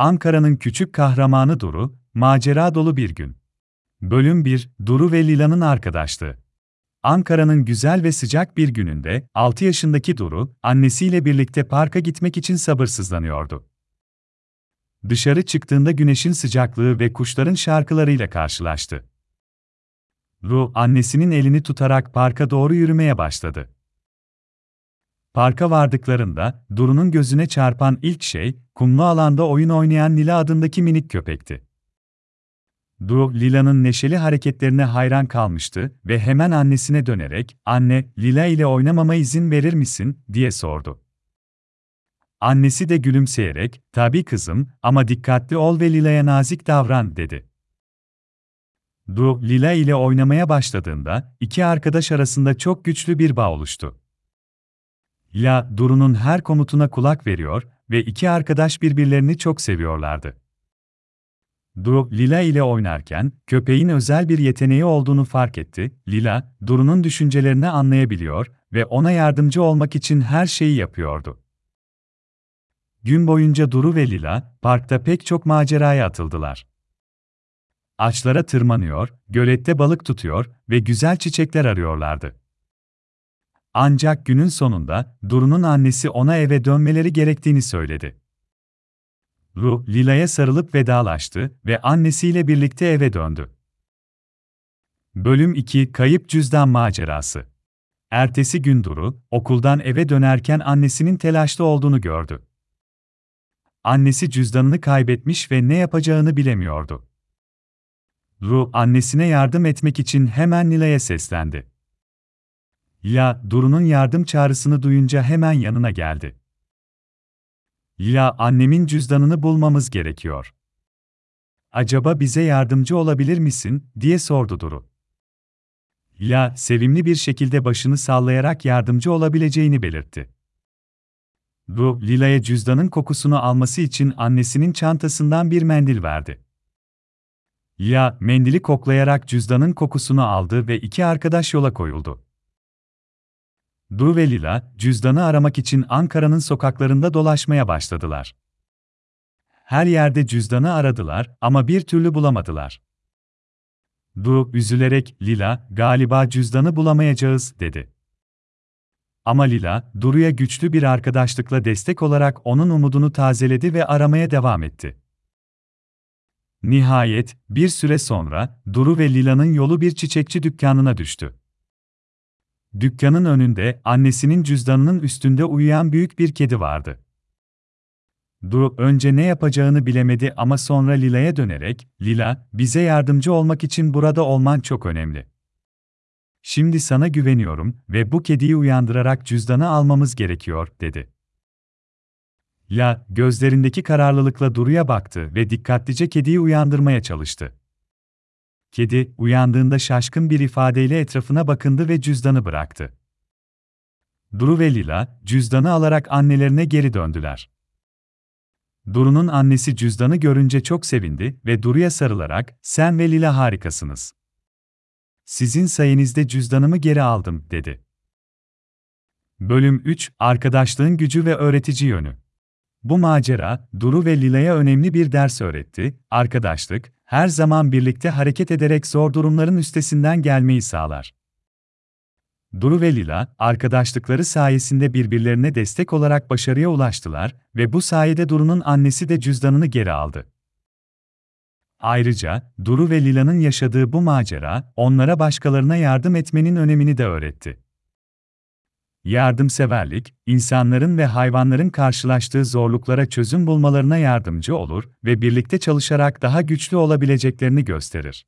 Ankara'nın küçük kahramanı Duru, macera dolu bir gün. Bölüm 1, Duru ve Lila'nın arkadaşlığı. Ankara'nın güzel ve sıcak bir gününde, 6 yaşındaki Duru, annesiyle birlikte parka gitmek için sabırsızlanıyordu. Dışarı çıktığında güneşin sıcaklığı ve kuşların şarkılarıyla karşılaştı. Ru, annesinin elini tutarak parka doğru yürümeye başladı. Parka vardıklarında, Duru'nun gözüne çarpan ilk şey, kumlu alanda oyun oynayan Lila adındaki minik köpekti. Duru, Lila'nın neşeli hareketlerine hayran kalmıştı ve hemen annesine dönerek, "Anne, Lila ile oynamama izin verir misin?" diye sordu. Annesi de gülümseyerek, "Tabii kızım, ama dikkatli ol ve Lila'ya nazik davran." dedi. Duru, Lila ile oynamaya başladığında, iki arkadaş arasında çok güçlü bir bağ oluştu. Lila, Duru'nun her komutuna kulak veriyor ve iki arkadaş birbirlerini çok seviyorlardı. Duru, Lila ile oynarken, köpeğin özel bir yeteneği olduğunu fark etti. Lila, Duru'nun düşüncelerini anlayabiliyor ve ona yardımcı olmak için her şeyi yapıyordu. Gün boyunca Duru ve Lila, parkta pek çok maceraya atıldılar. Ağaçlara tırmanıyor, gölette balık tutuyor ve güzel çiçekler arıyorlardı. Ancak günün sonunda, Duru'nun annesi ona eve dönmeleri gerektiğini söyledi. Ru, Lila'ya sarılıp vedalaştı ve annesiyle birlikte eve döndü. Bölüm 2 Kayıp Cüzdan Macerası Ertesi gün Duru, okuldan eve dönerken annesinin telaşlı olduğunu gördü. Annesi cüzdanını kaybetmiş ve ne yapacağını bilemiyordu. Ru, annesine yardım etmek için hemen Nila'ya seslendi. Lila, Duru'nun yardım çağrısını duyunca hemen yanına geldi. Lila, annemin cüzdanını bulmamız gerekiyor. Acaba bize yardımcı olabilir misin, diye sordu Duru. Lila, sevimli bir şekilde başını sallayarak yardımcı olabileceğini belirtti. Duru, Lila'ya cüzdanın kokusunu alması için annesinin çantasından bir mendil verdi. Lila, mendili koklayarak cüzdanın kokusunu aldı ve iki arkadaş yola koyuldu. Du ve Lila, cüzdanı aramak için Ankara'nın sokaklarında dolaşmaya başladılar. Her yerde cüzdanı aradılar ama bir türlü bulamadılar. Du, üzülerek, Lila, galiba cüzdanı bulamayacağız, dedi. Ama Lila, Duru'ya güçlü bir arkadaşlıkla destek olarak onun umudunu tazeledi ve aramaya devam etti. Nihayet, bir süre sonra, Duru ve Lila'nın yolu bir çiçekçi dükkanına düştü. Dükkanın önünde annesinin cüzdanının üstünde uyuyan büyük bir kedi vardı. Duru önce ne yapacağını bilemedi ama sonra Lila'ya dönerek, "Lila, bize yardımcı olmak için burada olman çok önemli. Şimdi sana güveniyorum ve bu kediyi uyandırarak cüzdanı almamız gerekiyor." dedi. Lila, gözlerindeki kararlılıkla Duru'ya baktı ve dikkatlice kediyi uyandırmaya çalıştı. Kedi, uyandığında şaşkın bir ifadeyle etrafına bakındı ve cüzdanı bıraktı. Duru ve Lila, cüzdanı alarak annelerine geri döndüler. Duru'nun annesi cüzdanı görünce çok sevindi ve Duru'ya sarılarak, "Sen ve Lila harikasınız. Sizin sayenizde cüzdanımı geri aldım." dedi. Bölüm 3 Arkadaşlığın gücü ve öğretici yönü. Bu macera, Duru ve Lila'ya önemli bir ders öğretti. Arkadaşlık, her zaman birlikte hareket ederek zor durumların üstesinden gelmeyi sağlar. Duru ve Lila, arkadaşlıkları sayesinde birbirlerine destek olarak başarıya ulaştılar ve bu sayede Duru'nun annesi de cüzdanını geri aldı. Ayrıca, Duru ve Lila'nın yaşadığı bu macera, onlara başkalarına yardım etmenin önemini de öğretti. Yardımseverlik, insanların ve hayvanların karşılaştığı zorluklara çözüm bulmalarına yardımcı olur ve birlikte çalışarak daha güçlü olabileceklerini gösterir.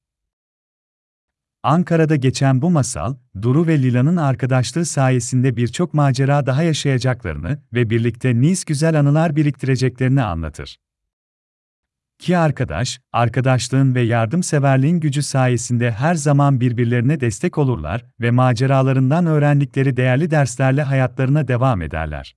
Ankara'da geçen bu masal, Duru ve Lila'nın arkadaşlığı sayesinde birçok macera daha yaşayacaklarını ve birlikte nice güzel anılar biriktireceklerini anlatır. Ki arkadaş, arkadaşlığın ve yardımseverliğin gücü sayesinde her zaman birbirlerine destek olurlar ve maceralarından öğrendikleri değerli derslerle hayatlarına devam ederler.